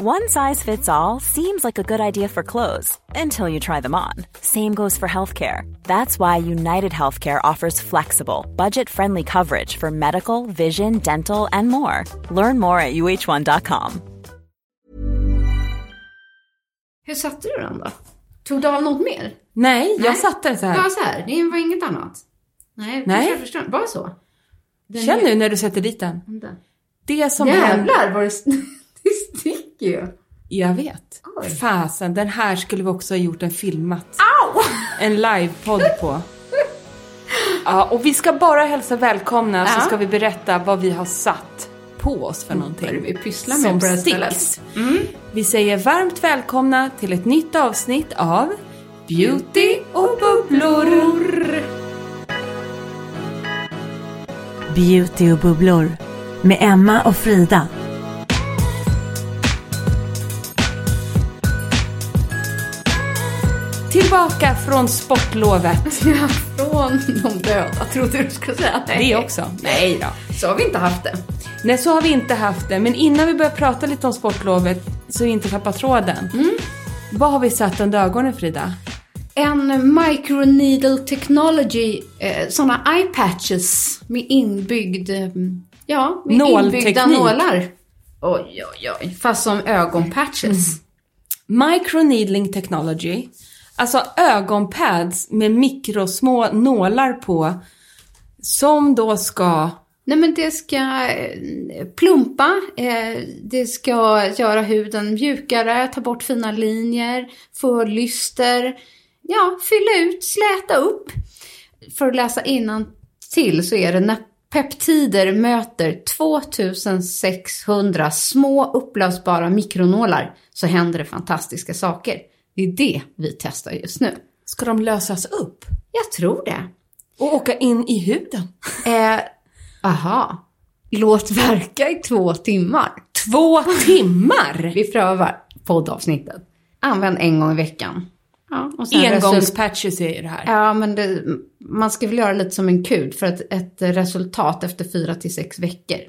One size fits all seems like a good idea for clothes until you try them on. Same goes for healthcare. That's why United Healthcare offers flexible, budget friendly coverage for medical, vision, dental, and more. Learn more at uh1.com. Hur satte du den då? Tog du av något mer? Nej, jag satte den så här. Bara så här? Det var inget annat? Nej, Nej. Jag förstår. Bara så? Den Känn är- nu när du sätter dit den. Vänta. Det som händer... Jävlar vad det, sticker ju. Jag vet. Oj. Fasen, den här skulle vi också ha gjort en filmat. Au! En livepodd på. Ja, och vi ska bara hälsa välkomna så Ja. ska vi berätta vad vi har satt på oss för det någonting. vi pysslar med Som sticks. Vi säger varmt välkomna till ett nytt avsnitt av Beauty och bubblor. Beauty och bubblor med Emma och Frida. Tillbaka från sportlovet. Ja, från de döda trodde du skulle säga. Nej. Det också. Nej då. Så har vi inte haft det. Nej, så har vi inte haft det. Men innan vi börjar prata lite om sportlovet så vi inte tappar tråden. Vad har vi satt under ögonen Frida? En microneedle technology, eh, sådana eye patches med inbyggd, eh, ja, med Nålteknik. inbyggda nålar. Oj, oj, oj. Fast som ögonpatches. Microneedling technology. Alltså ögonpads med mikrosmå nålar på. Som då ska... Nej men det ska eh, plumpa, eh, det ska göra huden mjukare, ta bort fina linjer, få lyster, ja, fylla ut, släta upp. För att läsa innan till så är det när peptider möter 2600 små upplösbara mikronålar så händer det fantastiska saker. Det är det vi testar just nu. Ska de lösas upp? Jag tror det. Och åka in i huden? Eh, aha. Låt verka i två timmar. Två timmar! Vi prövar poddavsnittet. Använd en gång i veckan. Ja, Engångspatches är det här. Ja, men det, man ska väl göra lite som en kud för ett, ett resultat efter fyra till sex veckor.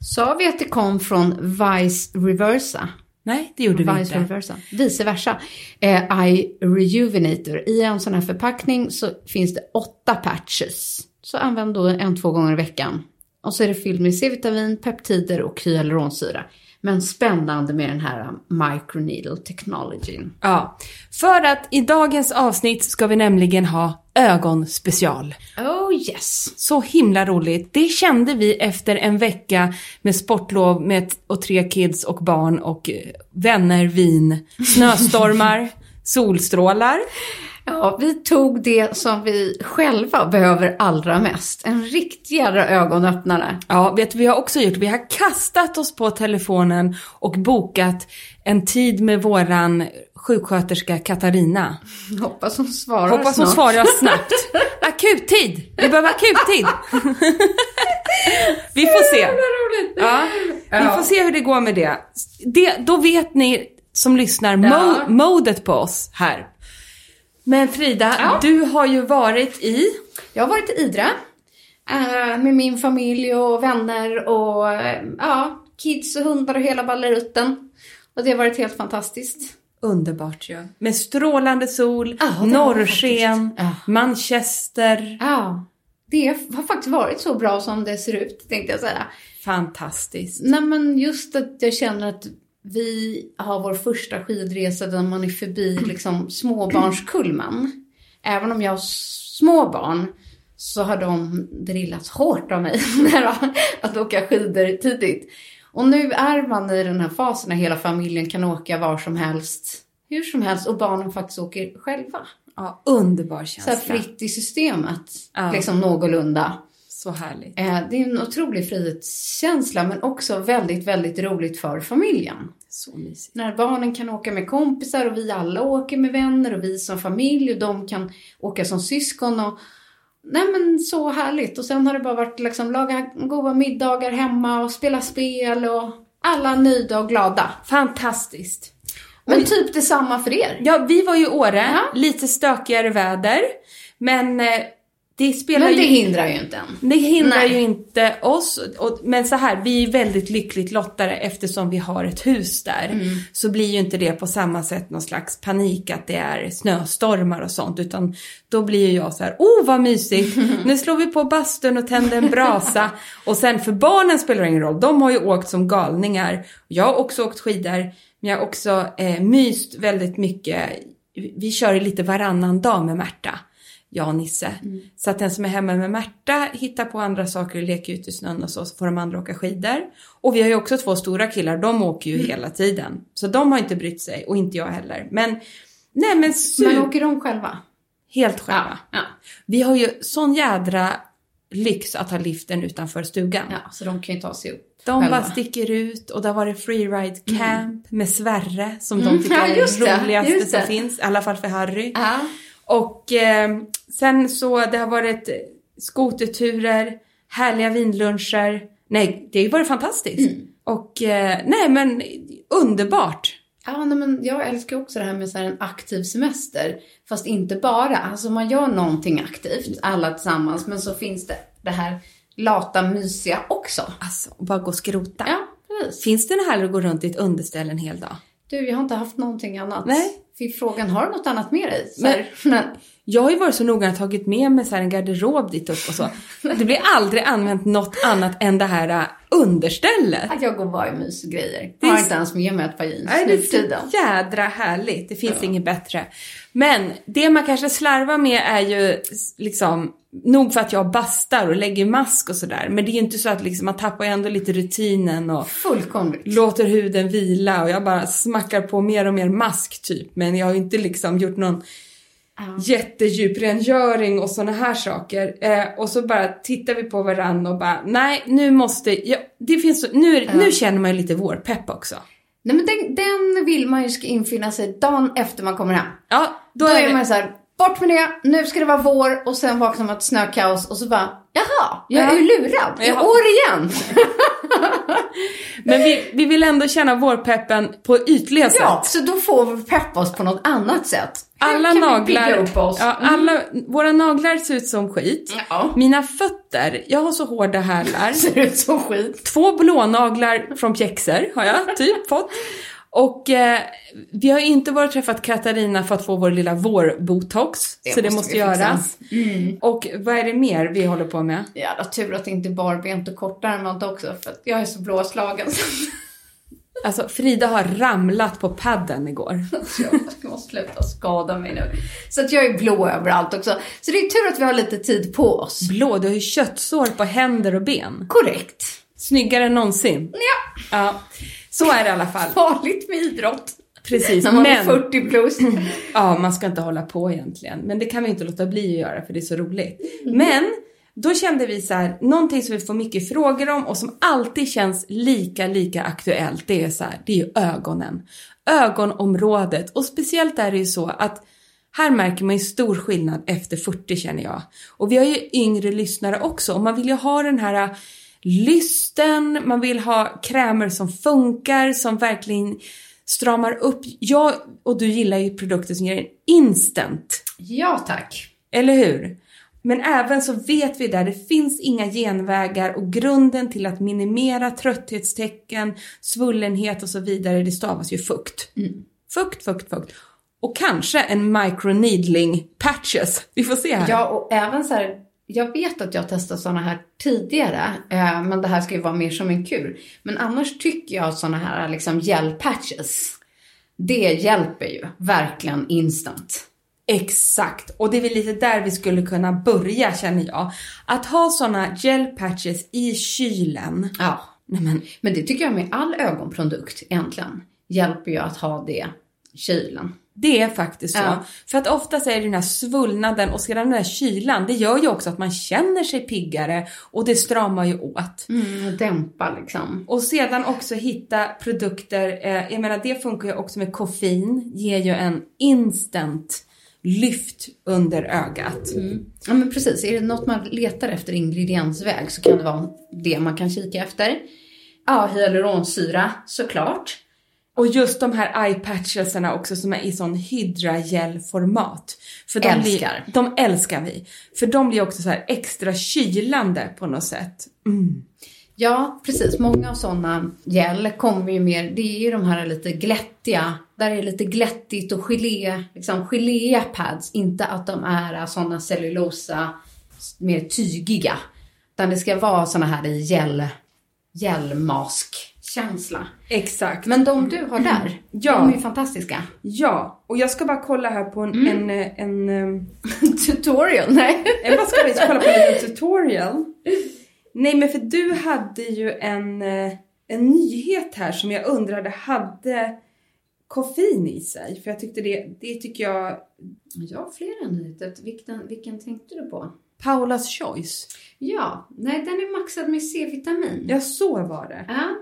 Sa vi att det kom från Vice Reversa? Nej, det gjorde vi inte. Reversa. Vice versa. Eh, Eye Rejuvenator. I en sån här förpackning så finns det åtta patches. Så använd då en, två gånger i veckan. Och så är det fylld med C-vitamin, peptider och hyaluronsyra. Men spännande med den här microneedle technologyn. Ja, för att i dagens avsnitt ska vi nämligen ha ögonspecial. Oh yes! Så himla roligt. Det kände vi efter en vecka med sportlov med och tre kids och barn och eh, vänner, vin, snöstormar, solstrålar. Ja, vi tog det som vi själva behöver allra mest. En riktigare ögonöppnare. Ja, vet du vi har också gjort? Vi har kastat oss på telefonen och bokat en tid med våran sjuksköterska Katarina. Hoppas hon svarar Hoppas hon snart. svarar snabbt. Akuttid! Vi behöver akuttid! vi får se. Ja, vi får se hur det går med det. det då vet ni som lyssnar Ja. modet på oss här. Men Frida, Ja. du har ju varit i... Jag har varit i Idre. eh, med min familj och vänner och eh, ja, kids och hundar och hela ballerutten. Och det har varit helt fantastiskt. Underbart ju. Med strålande sol, Ja, har norrsken. Ja. Manchester. Ja, det har faktiskt varit så bra som det ser ut, tänkte jag säga. Fantastiskt. Nej, men just att jag känner att vi har vår första skidresa där man är förbi liksom småbarnskulmen. Även om jag har små barn så har de drillats hårt av mig att åka skidor tidigt. Och nu är man i den här fasen när hela familjen kan åka var som helst, hur som helst och barnen faktiskt åker själva. Ja, underbar Så känsla. här fritt i systemet, Ja. liksom någorlunda. Så härligt. Eh, Det är en otrolig frihetskänsla men också väldigt, väldigt roligt för familjen. Så mysigt. När barnen kan åka med kompisar och vi alla åker med vänner och vi som familj och de kan åka som syskon och Nej men så härligt och sen har det bara varit liksom laga goda middagar hemma och spela spel och alla nöjda och glada. Fantastiskt. Men typ detsamma för er. Ja, vi var ju i Åre, Ja. lite stökigare väder. Men eh, det spelar Men det ju... hindrar ju inte en. Det hindrar Nej. ju inte oss. Och, men så här, vi är väldigt lyckligt lottade eftersom vi har ett hus där. Mm. Så blir ju inte det på samma sätt någon slags panik att det är snöstormar och sånt. Utan då blir ju jag så här, oh vad mysigt, nu slår vi på bastun och tänder en brasa. och sen för barnen spelar det ingen roll, de har ju åkt som galningar. Jag har också åkt skidor, men jag har också eh, myst väldigt mycket. Vi kör lite varannan dag med Märta jag och Nisse. Så att den som är hemma med Märta hittar på andra saker och leker ute i snön och så, så får de andra åka skidor. Och vi har ju också två stora killar, de åker ju hela tiden. Så de har inte brytt sig och inte jag heller. Men, nej men super, Men åker de själva? helt själva. Ja. Vi har ju sån jädra lyx att ha liften utanför stugan. ja, så de kan ju ta sig upp De själva. bara sticker ut och där var det freeride camp med Sverre som Mm, de tycker ja, är det roligaste som finns. I alla fall för Harry. Ja. Och eh, sen så, det har varit skoterturer, härliga vinluncher. Nej, det har ju varit fantastiskt. Mm. Och eh, nej men underbart. Ja, nej, men jag älskar också det här med så här en aktiv semester. Fast inte bara. Alltså man gör någonting aktivt, alla tillsammans. Men så finns det det här lata, mysiga också. Alltså, bara gå och skrota. Ja, precis. Finns det något härligt att gå runt i ett underställ en hel dag? Du, jag har inte haft någonting annat. Nej. Fick frågan, har du något annat med dig? Men- men, Jag har ju varit så noga att tagit med mig så en garderob dit upp och så. Det blir aldrig använt något annat än det här äh, understället. att jag går bara i mysgrejer. Jag har inte ens med mig ett par jeans Nej, det är så jädra härligt. Det finns inget bättre. Men det man kanske slarvar med är ju liksom, nog för att jag bastar och lägger mask och sådär. Men det är ju inte så att liksom, man tappar ju ändå lite rutinen och Fullkomligt. låter huden vila och jag bara smackar på mer och mer mask typ. Men jag har ju inte liksom gjort någon jättedjup rengöring och sådana här saker. Eh, och så bara tittar vi på varandra och bara, nej nu måste, ja, det finns så, nu, nu känner man ju lite vårpepp också. Nej men den, den vill man ju ska infinna sig dagen efter man kommer hem. Ja, Då, är man ju så här, bort med det, nu ska det vara vår och sen vaknar man till snökaos och så bara, jaha, jag är Ja. ju lurad. I Ja. år igen. Men vi, vi vill ändå känna vårpeppen på ytliga ja, sätt. så då får vi peppa oss på något annat sätt. Hur Alla kan naglar, ja, alla, våra naglar ser ut som skit. Ja. Mina fötter, jag har så hårda hälar. Ser ut som skit. Två blånaglar från pjäxor har jag typ fått. Och eh, vi har inte varit träffat Katarina för att få vår lilla vårbotox. Det så det måste göras. Och vad är det mer vi håller på med? Jävla tur att det inte är barbent och kortärmat också för att jag är så blåslagen. Alltså Frida har ramlat på padden igår. jag måste sluta skada mig nu. Så att jag är blå överallt också. Så det är tur att vi har lite tid på oss. Blå, du har ju köttsår på händer och ben. Korrekt. Snyggare än någonsin. Ja, Ja, så är det i alla fall. farligt med idrott. Precis, När man är men 40 plus. ja, man ska inte hålla på egentligen. Men det kan vi inte låta bli att göra för det är så roligt. Men då kände vi så här, någonting som vi får mycket frågor om och som alltid känns lika, lika aktuellt. Det är så här, det är ju ögonen. Ögonområdet. Och speciellt är det ju så att här märker man ju stor skillnad efter 40 känner jag. Och vi har ju yngre lyssnare också och man vill ju ha den här lysten, man vill ha krämer som funkar, som verkligen stramar upp. Jag och du gillar ju produkter som ger en instant, Ja, tack. eller hur? Men även så vet vi där, det finns inga genvägar och grunden till att minimera trötthetstecken, svullenhet och så vidare, det stavas ju fukt. Fukt, fukt, fukt. Och kanske en microneedling patches. Vi får se här. Ja, och även så här jag vet att jag testat sådana här tidigare, eh, men det här ska ju vara mer som en kur. Men annars tycker jag sådana här liksom gel patches, det hjälper ju verkligen instant. Exakt, och det är väl lite där vi skulle kunna börja känner jag. Att ha såna gel patches i kylen. Ja, Nej men, men det tycker jag med all ögonprodukt egentligen. Hjälper ju att ha det i kylen. Det är faktiskt så. Ja. För att oftast är det den här svullnaden och sedan den här kylan, det gör ju också att man känner sig piggare och det stramar ju åt. Mm, och dämpa liksom. Och sedan också hitta produkter, eh, jag menar det funkar ju också med koffein, ger ju en instant lyft under ögat. Ja men precis, är det något man letar efter ingrediensväg så kan det vara det man kan kika efter. Ja, hyaluronsyra såklart. Och just de här eye patchesarna också som är i sån hydrogel-format. För de Älskar. Blir, de älskar vi. För de blir också så här extra kylande på något sätt. Mm. Ja, precis. Många av sådana gel kommer ju mer, det är ju de här lite glättiga, där är det lite glättigt och gelé, liksom geléiga pads. Inte att de är sådana cellulosa, mer tygiga. Utan det ska vara sådana här i gel, gelmask-känsla. Exakt. Men de du har där, Ja. de är ju fantastiska. Ja, och jag ska bara kolla här på en... en, eh, en, en Tutorial, nej. eller vad ska vi kolla på en tutorial? Nej men för du hade ju en, eh, en nyhet här som jag undrade hade koffein i sig. För jag tyckte det, det tycker jag... Jag har flera nyheter. Vilken, vilken tänkte du på? Paulas choice. Ja, nej den är maxad med C-vitamin. Ja, så var det. Ja.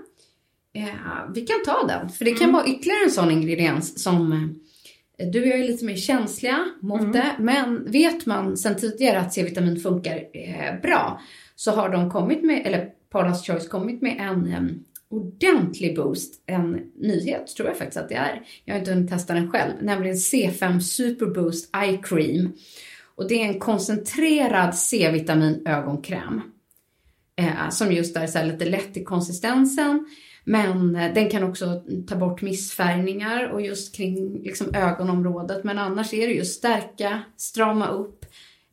Ja, vi kan ta den, för det kan vara ytterligare en sån ingrediens som eh, du och jag är lite mer känsliga mot det, men vet man sedan tidigare att C-vitamin funkar eh, bra så har de kommit med, eller Paula's Choice kommit med en em, ordentlig boost, en nyhet tror jag faktiskt att det är. Jag har inte hunnit testa den själv, nämligen C5 Super Boost Eye Cream. Och det är en koncentrerad C-vitamin ögonkräm. Eh, som just är så lite lätt i konsistensen. Men eh, den kan också ta bort missfärgningar och just kring liksom, ögonområdet. Men annars är det just stärka, strama upp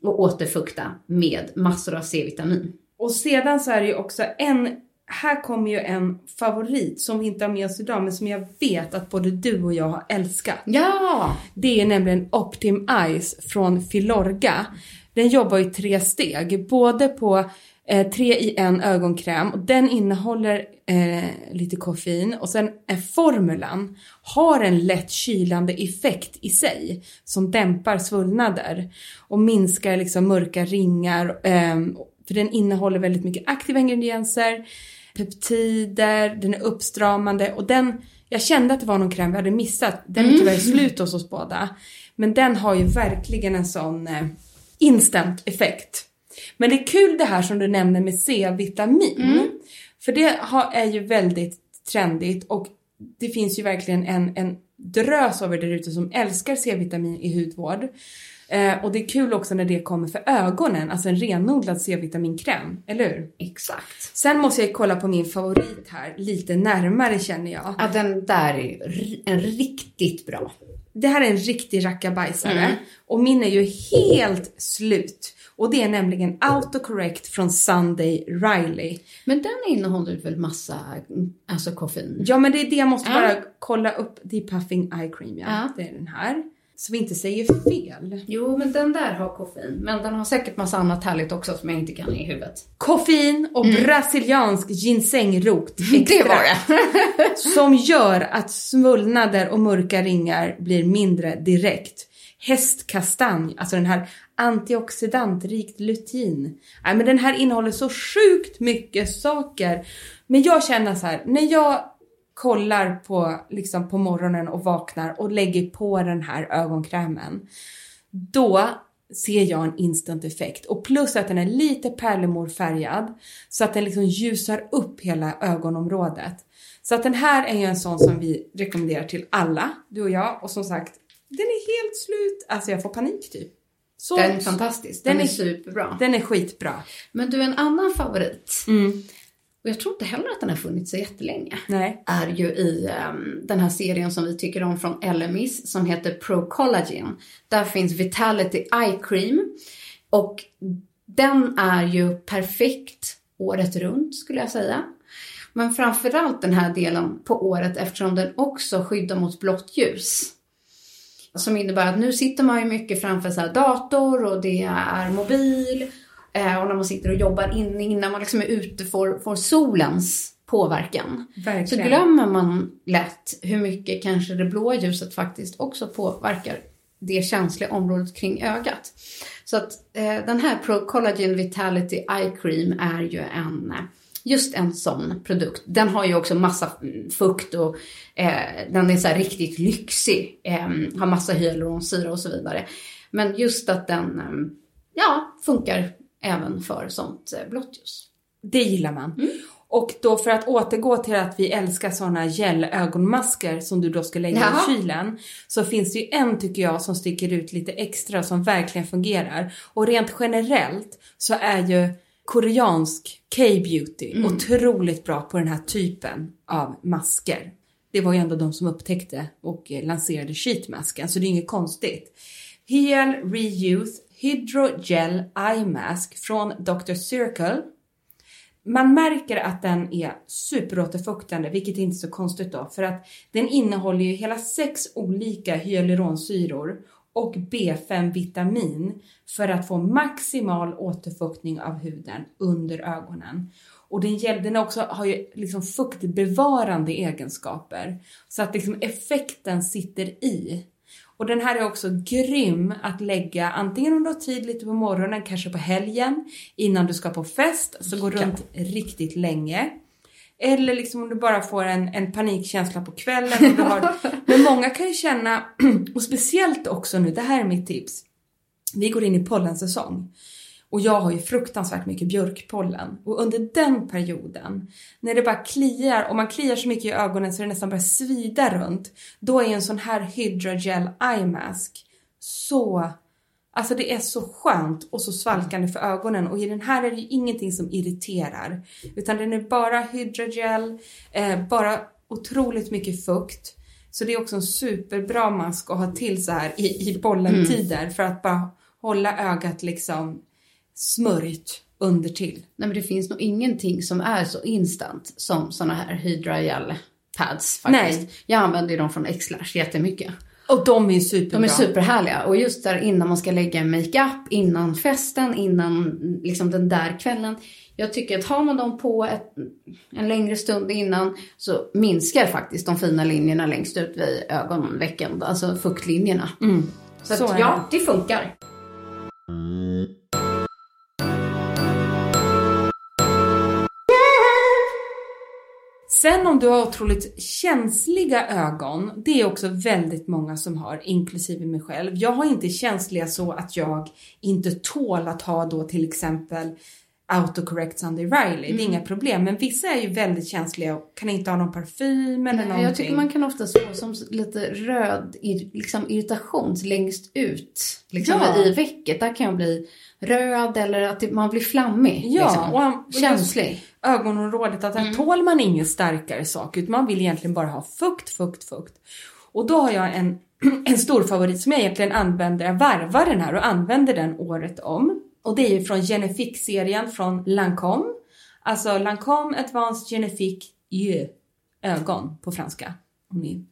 och återfukta med massor av C-vitamin. Och sedan så är det ju också en, här kommer ju en favorit som vi inte har med oss idag men som jag vet att både du och jag har älskat. Ja! Det är nämligen Optim Eyes från Filorga. Den jobbar i tre steg, både på eh, tre i en ögonkräm och den innehåller eh, lite koffein och sen är formulan har en lätt kylande effekt i sig som dämpar svullnader och minskar liksom mörka ringar ehm, för den innehåller väldigt mycket aktiva ingredienser, peptider, den är uppstramande och den, jag kände att det var någon kräm vi hade missat. Den är tyvärr slut hos oss båda. Men den har ju verkligen en sån eh, instant effekt. Men det är kul det här som du nämner med C-vitamin. För det är ju väldigt trendigt och det finns ju verkligen en, en drös av er där ute som älskar C-vitamin i hudvård. Eh, och det är kul också när det kommer för ögonen, alltså en renodlad C-vitaminkräm, eller hur? Exakt. Sen måste jag kolla på min favorit här lite närmare känner jag. Ja, den där är en riktigt bra. Det här är en riktig rackabajsare Mm. och min är ju helt slut. Och det är nämligen autocorrect från Sunday Riley. Men den innehåller väl massa mm, alltså koffein? Ja men det är det jag måste bara kolla upp. Depuffing Eye Cream ja. Ja. Det är den här. Så vi inte säger fel. Jo, men den där har koffein. Men den har säkert massa annat härligt också som jag inte kan i huvudet. Koffein och brasiliansk ginsengrot Mm. Det var det. som gör att svullnader och mörka ringar blir mindre direkt. Hästkastanj, alltså den här antioxidantrikt lutein. Nej, men den här innehåller så sjukt mycket saker. Men jag känner så här, när jag kollar på, liksom på morgonen och vaknar och lägger på den här ögonkrämen. Då ser jag en instant effekt. Och plus att den är lite pärlemorfärgad. Så att den liksom ljusar upp hela ögonområdet. Så att den här är ju en sån som vi rekommenderar till alla, du och jag. Och som sagt, den är helt slut. Alltså jag får panik typ. Så, Den är fantastisk. Den, Den är, är- superbra. Den är skitbra. Men du, en annan favorit. Mm. Och jag tror inte heller att den har funnits så jättelänge. Nej. Är ju i ehm, den här serien som vi tycker om från Elemis som heter Pro Collagen. Där finns Vitality Eye Cream. Och Den är ju perfekt året runt skulle jag säga. Men framförallt den här delen på året eftersom den också skyddar mot blått ljus. Som innebär att nu sitter man ju mycket framför så dator och det är mobil. Eh, och när man sitter och jobbar inne, innan man liksom är ute får, får solens påverkan. Verkligen. Så glömmer man lätt hur mycket kanske det blåa ljuset faktiskt också påverkar det känsliga området kring ögat. Så att eh, den här Pro Collagen Vitality Eye Cream är ju en eh, just en sån produkt. Den har ju också massa fukt och eh, den är så riktigt lyxig. Eh, har massa hyaluronsyra och så vidare. Men just att den eh, ja, funkar även för sånt eh, blått ljus. Det gillar man. Mm. Och då för att återgå till att vi älskar sådana gel-ögonmasker som du då ska lägga Jaha. i kylen. Så finns det ju en tycker jag som sticker ut lite extra som verkligen fungerar. Och rent generellt så är ju koreansk K-beauty mm. otroligt bra på den här typen av masker. Det var ju ändå de som upptäckte och lanserade sheetmasken så det är inget konstigt. Heal Reuse Hydrogel Eye Mask från Dr. Circle man märker att den är superåterfuktande, vilket är inte är så konstigt då, för att den innehåller ju hela sex olika hyaluronsyror och B5-vitamin för att få maximal återfuktning av huden under ögonen. Och den, den också, har ju liksom fuktbevarande egenskaper så att liksom effekten sitter i. Och den här är också grym att lägga antingen om du har tid lite på morgonen, kanske på helgen, innan du ska på fest, så går runt riktigt länge. Eller liksom om du bara får en, en panikkänsla på kvällen. Har, men många kan ju känna, och speciellt också nu, det här är mitt tips. Vi går in i pollensäsong. Och jag har ju fruktansvärt mycket björkpollen. Och under den perioden, när det bara kliar och man kliar så mycket i ögonen så det nästan börjar svida runt. Då är en sån här Hydrogel Eye Mask så Alltså det är så skönt och så svalkande för ögonen och i den här är det ju ingenting som irriterar. Utan den är bara hydrogel, eh, bara otroligt mycket fukt. Så det är också en superbra mask att ha till så här i, i bollentider mm. för att bara hålla ögat liksom smörjt under till. Nej men det finns nog ingenting som är så instant som såna här hydrogel pads faktiskt. Nej. Jag använder ju dem från Xlash jättemycket. Och de är superbra. De är superhärliga. Och just där innan man ska lägga makeup, innan festen, innan liksom den där kvällen. Jag tycker att har man dem på ett, en längre stund innan så minskar faktiskt de fina linjerna längst ut vid ögonvecken, alltså fuktlinjerna. Mm. Så, så att, ja, det funkar. Sen om du har otroligt känsliga ögon, det är också väldigt många som har, inklusive mig själv. Jag har inte känsliga så att jag inte tål att ha då till exempel autocorrect Sunday Riley. Mm. Det är mm. inga problem. Men vissa är ju väldigt känsliga och kan inte ha någon parfym eller Nej, någonting. Jag tycker man kan ofta få som lite röd liksom irritation längst ut liksom ja. i vecket. Där kan jag bli röd eller att man blir flammig. Ja, liksom. och, och känslig. Ögonområdet, att här mm. tål man ingen starkare sak utan man vill egentligen bara ha fukt, fukt, fukt. Och då har jag en, en stor favorit som jag egentligen använder, jag varvar den här och använder den året om. Och det är ju från Genifique-serien från Lancome. Alltså Lancome Advanced Genifique Yeux, ögon på franska. Om ni...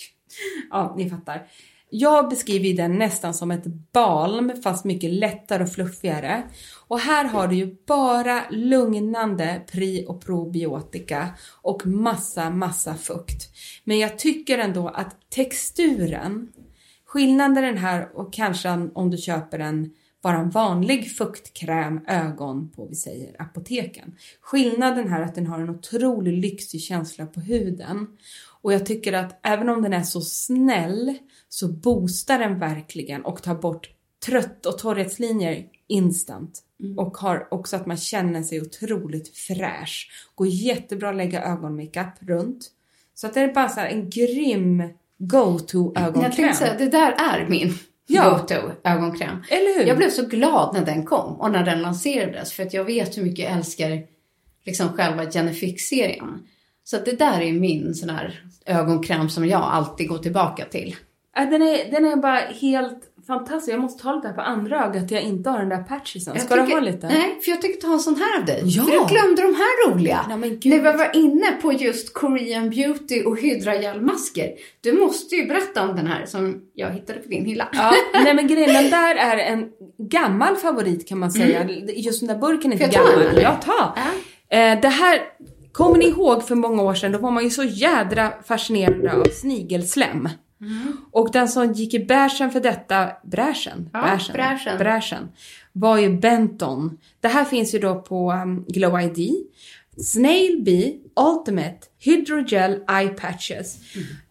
ja, ni fattar. Jag beskriver den nästan som ett balm fast mycket lättare och fluffigare. Och här har du ju bara lugnande pri och probiotika och massa, massa fukt. Men jag tycker ändå att texturen, skillnaden den här och kanske om du köper en bara en vanlig fuktkräm ögon på, vi säger apoteken. Skillnaden här är att den har en otroligt lyxig känsla på huden. Och jag tycker att även om den är så snäll så boostar den verkligen och tar bort trött och torrhetslinjer instant. Mm. Och har också att man känner sig otroligt fräsch. Går jättebra att lägga ögonmakeup runt. Så att det är bara så en grym go-to ögonkräm. Jag tänkte säga, det där är min ja. go-to ögonkräm. Eller hur? Jag blev så glad när den kom och när den lanserades för att jag vet hur mycket jag älskar liksom själva Genefix-serien. Så att det där är min sån här ögonkräm som jag alltid går tillbaka till. Den är, den är bara helt Fantastiskt, jag måste ta lite på andra ögat jag inte har den där patchesen. Jag Ska du tycker- ha lite? Nej, för jag tycker ta en sån här av dig. Ja. För jag glömde de här roliga. Nej, men gud. När vi var inne på just Korean Beauty och hydragelmasker. Du måste ju berätta om den här som jag hittade på din hylla. Ja, nej men grejen, den där är en gammal favorit kan man säga. Just den där burken är Får inte jag den, gammal. eller? Ja, ta. Eh, det här, kommer ni ihåg för många år sedan, då var man ju så jädra fascinerad av snigelslem. Och den som gick i bräschen för detta, bräschen, Ja, bräschen, bräschen. bräschen, var ju Benton. Det här finns ju då på um, Glow ID. Snail Bee Ultimate Hydrogel Eye Patches.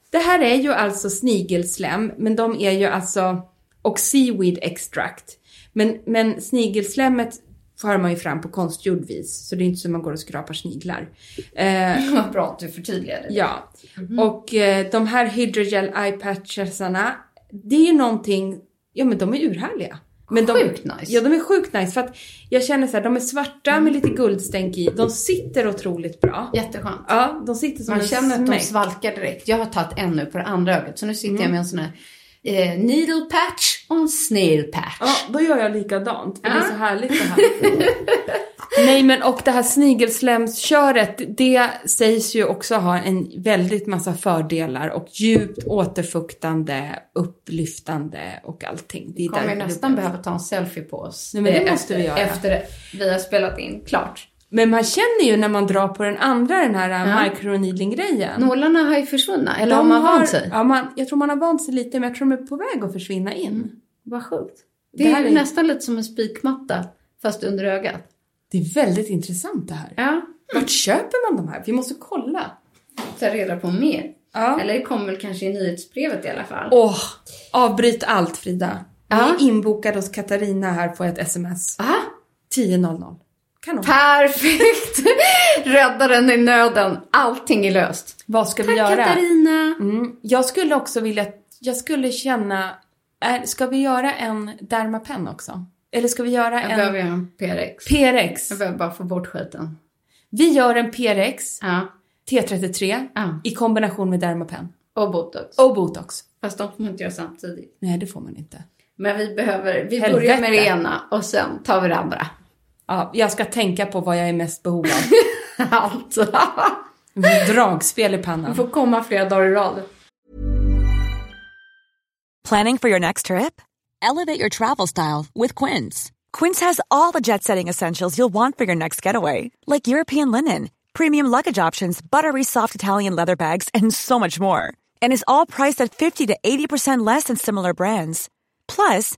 Det här är ju alltså snigelslem, men de är ju alltså, och seaweed extract. Men, men snigelslemmet för man ju fram på konstgjord vis, så det är inte så man går och skrapar sniglar. Eh, Vad bra att du förtydligade. Ja, och eh, de här hydrogel eye patchesarna, det är ju någonting, ja men de är urhärliga. Men de, Sjukt nice. Ja, de är sjukt nice för att jag känner så här, de är svarta med lite guldstänk i, de sitter otroligt bra. Jätteskönt. Ja, de sitter som Man en känner att de smäck. svalkar direkt. Jag har tagit en nu på det andra ögat, så nu sitter Mm. jag med en sån här eh, needle patch och en snail patch. Ja, då gör jag likadant. För det är Ja. så härligt det här. Nej men och det här snigelslemsköret, det sägs ju också ha en väldigt massa fördelar och djupt återfuktande, upplyftande och allting. Det är kommer därför nästan behöva ta en selfie på oss. Nej, men det eh, måste efter, vi göra. Efter vi har spelat in klart. Men man känner ju när man drar på den andra, den här Ja. ja. microneedling-grejen. Nålarna har ju försvunnit, eller De har man har- vant sig? Ja, man, jag tror man har vant sig lite, men jag tror de är på väg att försvinna in. Vad sjukt. Det, Det är är- nästan lite som en spikmatta, fast under ögat. Det är väldigt intressant det här. Ja, Vart köper man de här? Vi måste kolla. ta reda på mer. Ja. Eller det kommer väl kanske i nyhetsbrevet i alla fall. Åh, avbryt allt Frida. Vi Ja. är inbokade hos Katarina här på ett sms. Aha, 10.00. Kanon. perfekt! Räddaren i nöden. Allting är löst. Vad ska vi Tack göra? Katarina! Mm, jag skulle också vilja, jag skulle känna, är, ska vi göra en Dermapen också? Eller ska vi göra Jag en behöver göra en PRX. PRX? Jag behöver bara få bort skiten. Vi gör en PRX Ja, T33 Ja. i kombination med Dermapen. och botox. Och botox. Fast de får man inte göra samtidigt. Nej, det får man inte. Men vi behöver, vi Helvete. börjar med det ena och sen tar vi det andra. Ja, jag ska tänka på vad jag är mest behov av. Allt. Dragspel i pannan. får komma flera dagar i rad. Planning for your next trip? Elevate your travel style with Quince. Quince has all the jet setting essentials you'll want for your next getaway, like European linen, premium luggage options, buttery soft Italian leather bags, and so much more. And is all priced at 50 to 80% less than similar brands. Plus,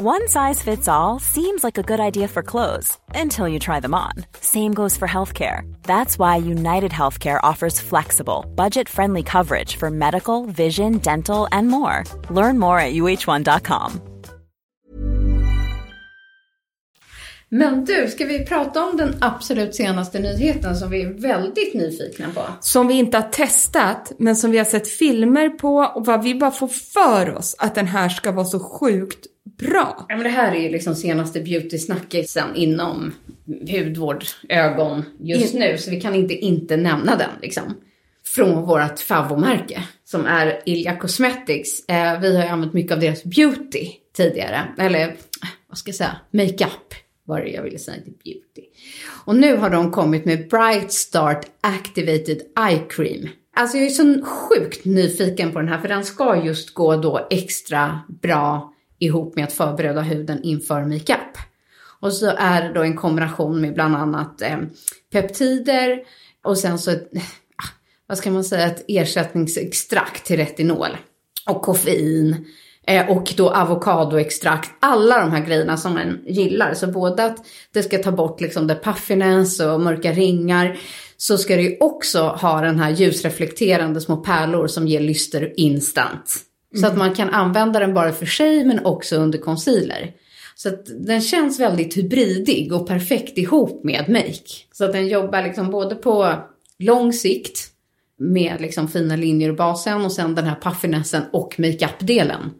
One size fits all seems like a good idea for clothes until you try them on. Same goes for healthcare. That's why United Healthcare offers flexible, budget friendly coverage for medical, vision, dental, and more. Learn more at uh1.com. Men du, ska vi prata om den absolut senaste nyheten som vi är väldigt nyfikna på? Som vi inte har testat, men som vi har sett filmer på och vad vi bara får för oss att den här ska vara så sjukt bra. Ja, men det här är ju liksom senaste beauty-snackisen inom hudvård, ögon just nu, så vi kan inte inte nämna den liksom. Från vårt favomärke som är Ilja Cosmetics. Eh, vi har ju använt mycket av deras beauty tidigare, eller vad ska jag säga, makeup var det jag ville säga till beauty. Och nu har de kommit med Bright Start Activated Eye Cream. Alltså jag är så sjukt nyfiken på den här för den ska just gå då extra bra ihop med att förbereda huden inför makeup. Och så är det då en kombination med bland annat eh, peptider och sen så ett, ah, vad ska man säga, ett ersättningsextrakt till retinol och koffein Eh, och då avokadoextrakt, alla de här grejerna som man gillar. Så både att det ska ta bort liksom the puffiness och mörka ringar, så ska det ju också ha den här ljusreflekterande små pärlor som ger lyster instant. Så att man kan använda den bara för sig men också under concealer. Så att den känns väldigt hybridig och perfekt ihop med make. Så att den jobbar liksom både på lång sikt med liksom fina linjer i basen och sen den här puffinessen och makeup-delen.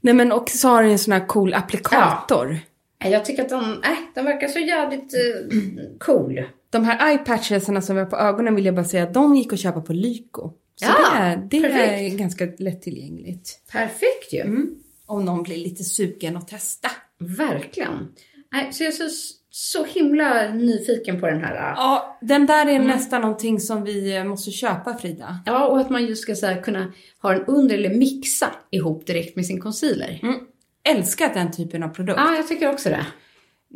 Nej men och så har den en sån här cool applikator. Jag tycker att den, äh, den verkar så jävligt eh, cool. De här eyepatchesarna som vi har på ögonen vill jag bara säga att de gick att köpa på Lyko. Så Ja, det, det är ganska lättillgängligt. Perfekt ju. Mm. Om någon blir lite sugen att testa. Verkligen. Så jag är så, så himla nyfiken på den här. äh, Ja, den där är nästan någonting som vi eh, måste köpa Frida. Ja, och att man just ska så här, kunna ha den under eller mixa ihop direkt med sin concealer. Älskar den typen av produkt. Ja, jag tycker också det.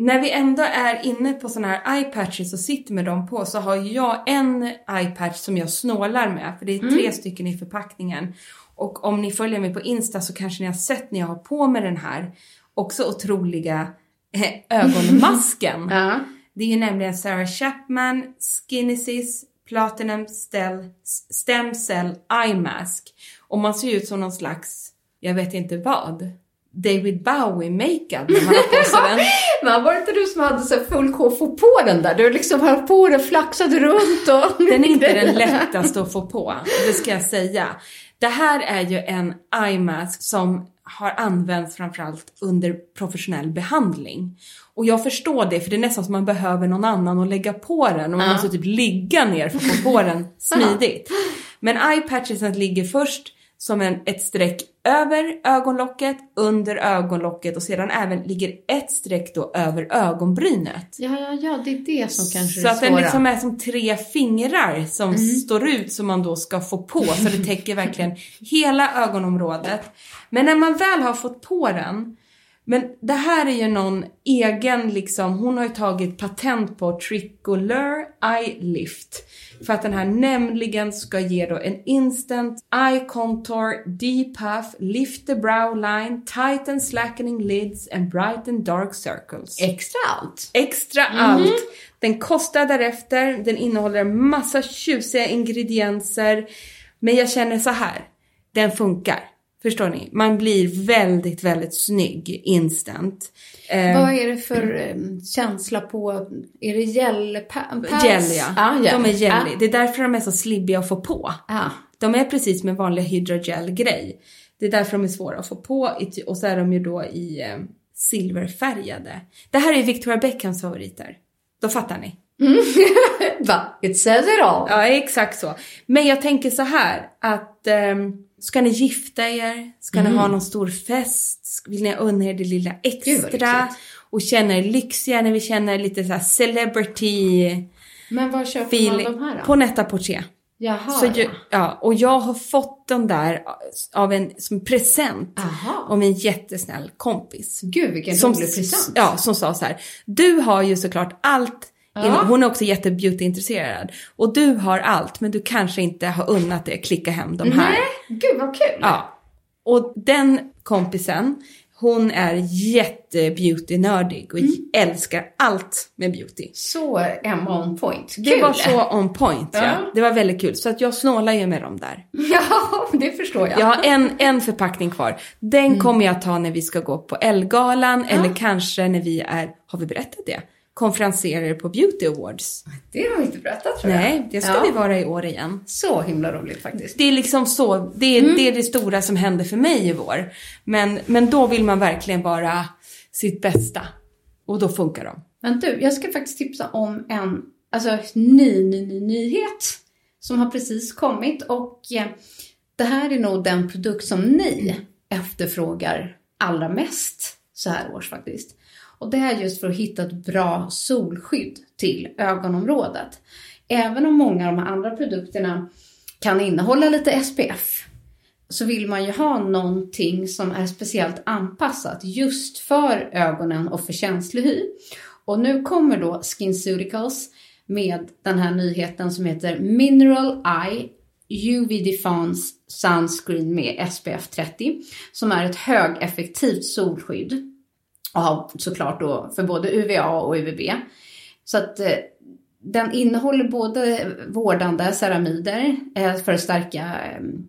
När vi ändå är inne på såna här eyepatches och sitter med dem på så har jag en eyepatch som jag snålar med. För det är tre stycken i förpackningen. Och om ni följer mig på Insta så kanske ni har sett när jag har på mig den här också otroliga eh, ögonmasken. Ja. Det är ju nämligen Sarah Chapman Skinesis Platinum Stel, Stem Cell Eye Mask. Och man ser ut som någon slags, jag vet inte vad, David Bowie makeup när har på sig den. Men var det inte du som hade så full kofo på den där? Du liksom höll på den, flaxade runt och... Den är inte den lättaste att få på, det ska jag säga. Det här är ju en eye mask som har använts framförallt under professionell behandling. Och jag förstår det, för det är nästan som man behöver någon annan att lägga på den och man måste typ ligga ner för att få på den smidigt. Men eye patchesen ligger först som en, ett streck över ögonlocket, under ögonlocket och sedan även ligger ett streck då över ögonbrynet. Ja, ja, ja, det är det som kanske Så är att det den liksom är som tre fingrar som står ut som man då ska få på. Så det täcker verkligen hela ögonområdet. Men när man väl har fått på den. Men det här är ju någon egen liksom, hon har ju tagit patent på Tricolor Eye Lift. För att den här nämligen ska ge då en instant eye contour, depuff, lift the brow line, tighten slackening lids and brighten dark circles Extra allt. extra allt. Den kostar därefter, den innehåller massa tjusiga ingredienser. Men jag känner så här, den funkar. Förstår ni? Man blir väldigt, väldigt snygg instant. Eh, Vad är det för eh, känsla på, är det gel-pads? gel ja. Ah, gel. De är jelly. Ah. Det är därför de är så slibbiga att få på. Ah. De är precis som en vanlig hydrogel-grej. Det är därför de är svåra att få på och så är de ju då i eh, silverfärgade. Det här är Victoria Beckhams favoriter. Då fattar ni. Va? It says it all. Ja, exakt så. Men jag tänker så här att ehm, ska ni gifta er? Ska ni ha någon stor fest? Vill ni unna er det lilla Mm. Extra? Och känna er lyxiga när vi känner lite så celebrity Men var köper feel man de här då? på Netta Portier. Jaha, Så ju, ja, och jag har fått den där av en som present Aha. av en jättesnäll kompis. Gud, vilken som, rolig present. Ja, som sa så här. Du har ju såklart allt. Inom- Hon är också jättebeautyintresserad. Och du har allt, men du kanske inte har unnat det klicka hem de här. Nej, gud vad kul. Ja. Och den kompisen, hon är jättebeauty-nördig och Mm. älskar allt med beauty. Så Emma on point. Kul. Det var så on point, ja. Ja. Det var väldigt kul. Så att jag snålar ju med dem där. Ja, det förstår jag. Jag har en, en förpackning kvar. Den Mm. kommer jag ta när vi ska gå på Elgalan eller kanske när vi är, har vi berättat det? Konferenserer på Beauty Awards. Det har vi inte berättat tror jag. Nej, det ska Ja. vi vara i år igen. Så himla roligt faktiskt. Det är liksom så, det är, Mm. det är det stora som händer för mig i vår. Men, men då vill man verkligen vara sitt bästa. Och då funkar de. Men du, jag ska faktiskt tipsa om en alltså, ny, ny, ny nyhet som har precis kommit och eh, det här är nog den produkt som ni efterfrågar allra mest så här års faktiskt. Och det är just för att hitta ett bra solskydd till ögonområdet. Även om många av de andra produkterna kan innehålla lite SPF så vill man ju ha någonting som är speciellt anpassat just för ögonen och för känslig hy. Och nu kommer då SkinCeuticals med den här nyheten som heter Mineral Eye UV Defense Sunscreen med SPF 30 som är ett högeffektivt solskydd. Och har såklart då för både UVA och UVB. Så att eh, den innehåller både vårdande ceramider eh, för att stärka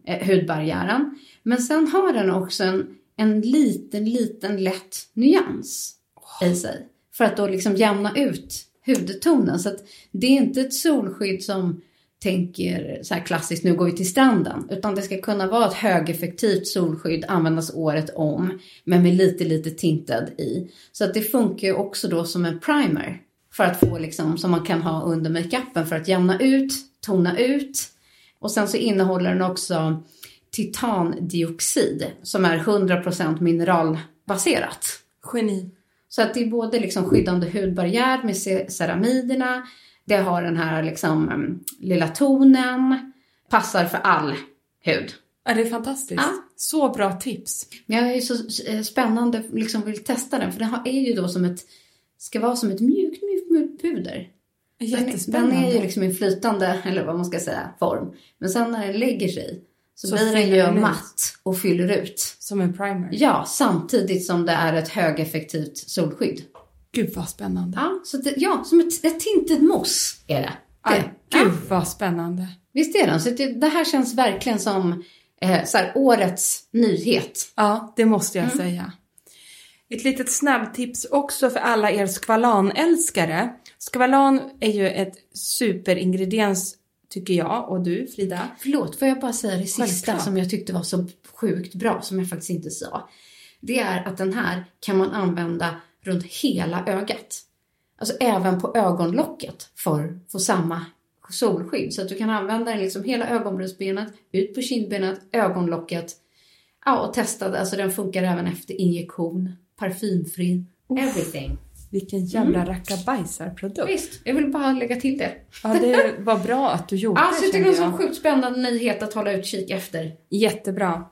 eh, hudbarriären. Men sen har den också en, en liten, liten lätt nyans i sig. För att då liksom jämna ut hudtonen. Så att det är inte ett solskydd som tänker så här klassiskt, nu går vi till stranden. Utan det ska kunna vara ett högeffektivt solskydd, användas året om, men med lite, lite tinted i. Så att det funkar ju också då som en primer. För att få liksom, som man kan ha under makeupen för att jämna ut, tona ut. Och sen så innehåller den också titandioxid som är 100% mineralbaserat. Geni. Så att det är både liksom skyddande hudbarriär med ceramiderna, det har den här liksom um, lilla tonen, passar för all hud. Ja, det är fantastiskt. Ja. Så bra tips. Jag är så eh, spännande, liksom vill testa den för den är ju då som ett, ska vara som ett mjukt, mjukt, mjukt puder. Jättespännande. den är ju liksom i flytande, eller vad man ska säga, form. Men sen när den lägger sig så, Så blir den ju matt och fyller ut. Som en primer. Ja, samtidigt som det är ett högeffektivt solskydd. Gud vad spännande. Ja, så det, ja som ett, ett tintet moss är det. Aj, det. gud Ja, vad spännande. visst är den? Så det, det här känns verkligen som eh, så här, årets nyhet. Ja, det måste Mm. jag säga. Ett litet snabbtips också för alla er skvalanälskare. Skvalan är ju ett superingrediens tycker jag och du Frida. Förlåt, får jag bara säga det sista Självklart. som jag tyckte var så sjukt bra, som jag faktiskt inte sa. Det är att den här kan man använda runt hela ögat. Alltså även på ögonlocket för att få samma solskydd. Så att du kan använda den liksom hela ögonbrynsbenet, ut på kindbenet, ögonlocket. Ja, och testa det. Alltså den funkar även efter injektion, parfymfri, everything. Vilken jävla rackabajsarprodukt. Visst, jag vill bara lägga till det. Ja, det var bra att du gjorde Alltså jag tycker det är en så sjukt spännande nyhet att hålla utkik efter. Jättebra.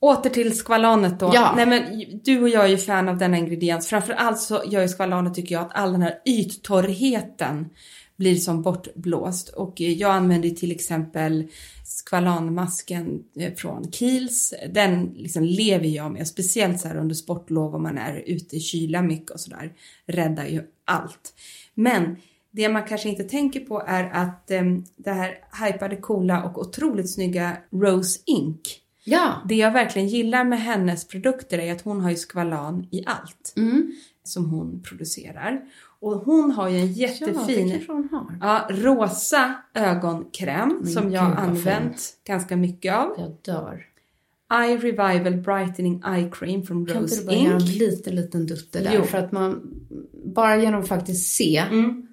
Åter till skvalanet då. Ja. Nej men du och jag är ju fan av denna ingrediens. Framförallt så gör ju skvalanet tycker jag att all den här yttorrheten blir som bortblåst. Och jag använder till exempel skvalanmasken eh, från Kiehl's. Den liksom lever jag med, speciellt så här under sportlov om man är ute i kyla mycket och sådär. Räddar ju allt. Men det man kanske inte tänker på är att eh, det här hypade, coola och otroligt snygga Rose Ink. Ja. Det jag verkligen gillar med hennes produkter är att hon har ju skvalan i allt Mm. som hon producerar. Och hon har ju en Ja, jättefin har. ja, rosa ögonkräm som gud, jag har använt fint. ganska mycket av. Jag dör. Eye Revival Brightening Eye Cream från Kan inte Rose du bara göra en liten, liten dutte där? Jo. För att man, bara genom att faktiskt se.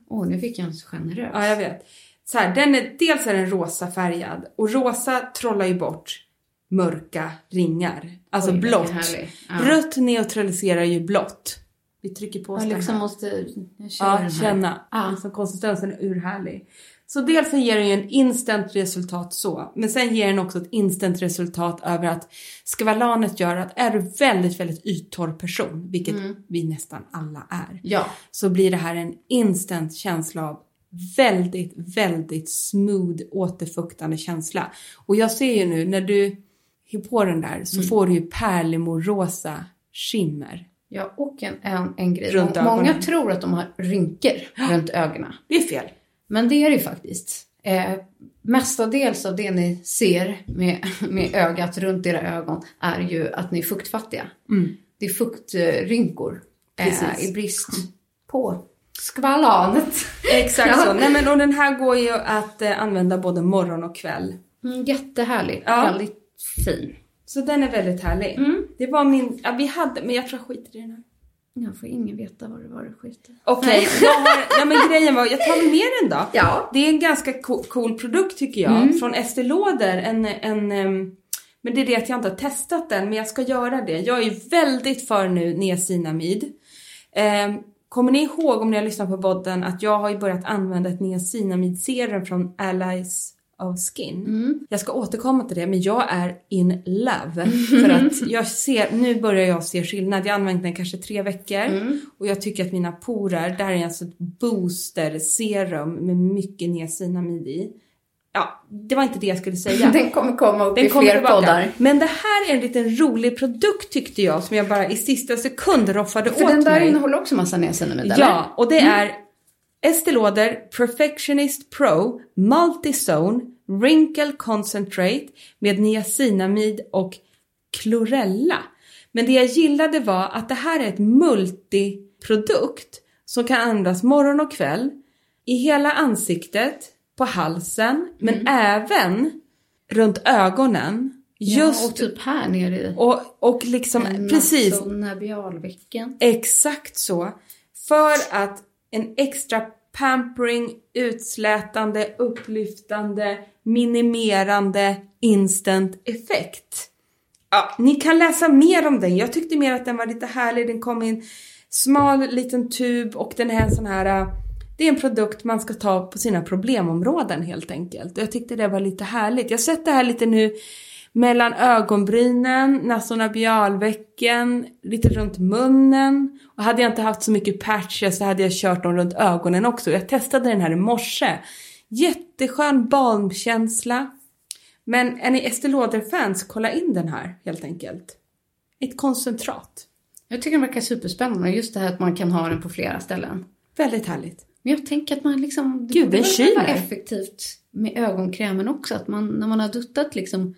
Åh, nu fick jag en så generös. Ja, jag vet. Så här, den är, dels är den rosa färgad och rosa trollar ju bort mörka ringar. Alltså Oj, blått. Ja. Rött neutraliserar ju blått. Vi trycker på oss Jag liksom här. måste Ja, känna. Ja. Alltså, konsistensen är urhärlig. Så dels så ger den ju en instant resultat så, men sen ger den också ett instant resultat över att skvalanet gör att är du väldigt, väldigt yttorr person, vilket vi nästan alla är, Ja. så blir det här en instant känsla av väldigt, väldigt smooth återfuktande känsla. Och jag ser ju nu när du på den där så får du ju pärlemorrosa skimmer. Ja, och en, en, en grej. Runt Många ögonen. tror att de har rynkor runt ögonen. Det är fel. Men det är det ju faktiskt. Eh, mestadels av det ni ser med, med ögat runt era ögon är ju att ni är fuktfattiga. Det är fuktrynkor eh, i brist på skvalanet. Exakt så. Nej, men, och den här går ju att eh, använda både morgon och kväll. Mm, jättehärlig. Ja. Väldigt fin. Så den är väldigt härlig. Det var min, ja vi hade, men jag tror jag skiter i den här. Jag får ingen veta vad det var du skiter i. Okej, har, ja men grejen var, jag tar väl med den då. Ja. Det är en ganska cool, produkt tycker jag. Från Estée Lauder. En, en, men det är det att jag inte har testat den, men jag ska göra det. Jag är ju väldigt för nu niacinamid. Um, kommer ni ihåg om ni har lyssnat på podden att jag har ju börjat använda ett niacinamidserum från Allies of Skin. Jag ska återkomma till det, men jag är in love. För att jag ser, nu börjar jag se skillnad. Jag har använt den kanske tre veckor och jag tycker att mina porer, där är alltså ett booster serum med mycket niacinamid i. ja, det var inte det jag skulle säga. Den kommer komma upp Den i fler poddar. Men det här är en liten rolig produkt tyckte jag som jag bara i sista sekund roffade För åt den där mig. innehåller också massa niacinamid, eller? Ja, och det är Estée Lauder Perfectionist Pro Multizone Wrinkle Concentrate med niacinamid och klorella. Men det jag gillade var att det här är ett multiprodukt som kan användas morgon och kväll i hela ansiktet, på halsen, men även runt ögonen. Just ja, och typ här nere i och, och liksom precis nabialvecken. Exakt så. För att en extra pampering, utslätande, upplyftande, minimerande instant effekt. Ja, ni kan läsa mer om den. Jag tyckte mer att den var lite härlig. Den kom i en smal liten tub och den är en sån här... äh, Det är en produkt man ska ta på sina problemområden helt enkelt. Jag tyckte det var lite härligt. Jag har sett det här lite nu mellan ögonbrynen, nasonabialvecken, lite runt munnen. Och hade jag inte haft så mycket patches så hade jag kört dem runt ögonen också. Jag testade den här i morse. Jätteskön balmkänsla. Men är ni Estée Lauder-fans, kolla in den här helt enkelt. Ett koncentrat. Jag tycker den verkar superspännande. Just det här att man kan ha den på flera ställen. Väldigt härligt. Men jag tänker att man liksom... Det Gud, borde den väl vara effektivt med ögonkrämen också. Att man, när man har duttat liksom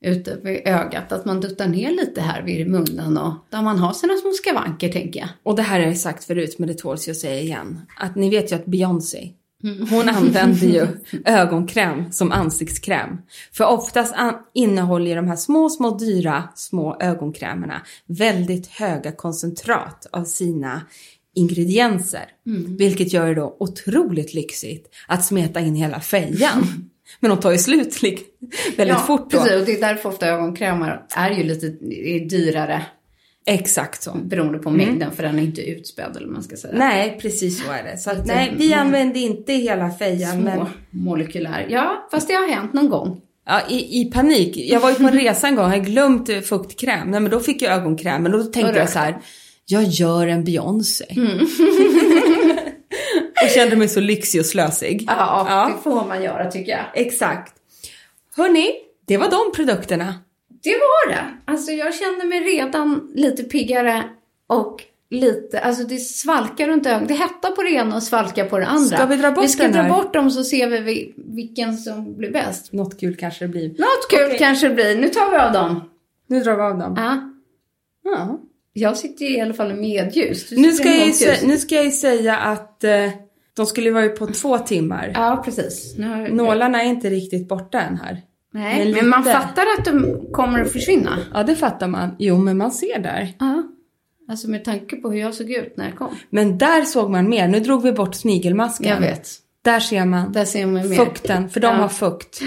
ute vid ögat, att man duttar ner lite här vid munnen och där man har sina små skavanker, tänker jag. Och det här har jag sagt förut, men det tåls jag att säga igen. Att ni vet ju att Beyoncé, hon använder ju ögonkräm som ansiktskräm. För oftast innehåller ju de här små, små dyra små ögonkrämerna väldigt höga koncentrat av sina ingredienser. Vilket gör det då otroligt lyxigt att smeta in hela fejan. Men de tar ju slut väldigt fort då. precis. Och det är därför ofta ögonkrämar är ju lite är dyrare Exakt så. beroende på mängden, för den är inte utspädd eller man ska säga. Nej, precis så är det. Så att, nej, vi använder inte hela fejan. Små Men, molekylär. Ja, fast det har hänt någon gång. ja, i, I panik. Jag var ju på en resa en gång, jag hade glömt fuktkräm. Nej, men då fick jag ögonkräm. Och då tänkte Och jag så här, jag gör en Beyoncé. Mm. och kände mig så lyxig och slösig. Ja, Ja. det får man göra tycker jag. Exakt. Hörni, det var de produkterna. Det var det. Alltså jag kände mig redan lite piggare och lite, alltså det svalkar runt ögonen. Det hettar på det ena och svalkar på det andra. Ska vi dra bort Vi ska dra bort dem så ser vi vi- vilken som blir bäst. Något kul kanske det blir. Något kul Okej. kanske det blir. Nu tar vi av dem. Nu drar vi av dem. Ja. Ja. Jag sitter i alla fall i medljus. Du Nu, ska jag nu ska jag säga att eh, de skulle vara ju på två timmar. Ja, precis. Nu. Nålarna är inte riktigt borta än här. Nej, men men, man fattar att de kommer att försvinna. Ja, det fattar man. Jo, men man ser där. Ja. Alltså med tanke på hur jag såg ut när jag kom. Men där såg man mer. Nu drog vi bort snigelmasken. Jag vet. Där ser man Där ser man mer. fukten, för de Ja. har fukt.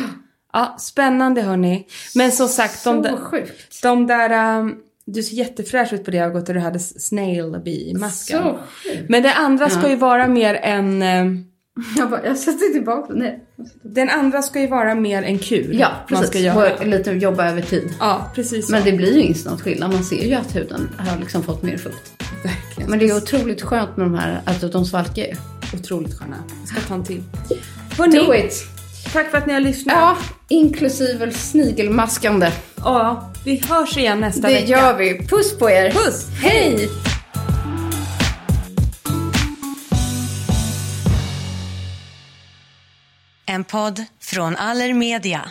Ja, spännande hörni. Men som sagt, de, Så där- sjukt. de där... um, du ser jättefräsch ut på det ögat och du hade snail bee-masken. Så sjukt. Men det andra ska ju vara mer en... um, Jag, bara, jag sätter tillbaka. Nej. Den andra ska ju vara mer en kur. Ja, Man precis. ska göra. Lite jobba över tid. Ja, precis så. Men det blir ju instant skillnad. Man ser ju att huden har liksom fått mer fukt. Verkligen. Men det är otroligt skönt med de här, att de svalkar ju. Otroligt sköna. Jag ska ta en till. Hörni, Do it! Tack för att ni har lyssnat. Ja, inklusive snigelmaskande. Ja, vi hörs igen nästa Det vecka. gör vi. Puss på er! Puss! Hej! En podd från Allermedia.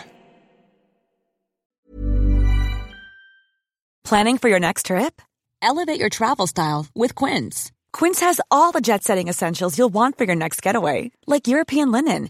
Planning for your next trip? Elevate your travel style with Quince. Quince has all the jet setting essentials you'll want for your next getaway, like European linen,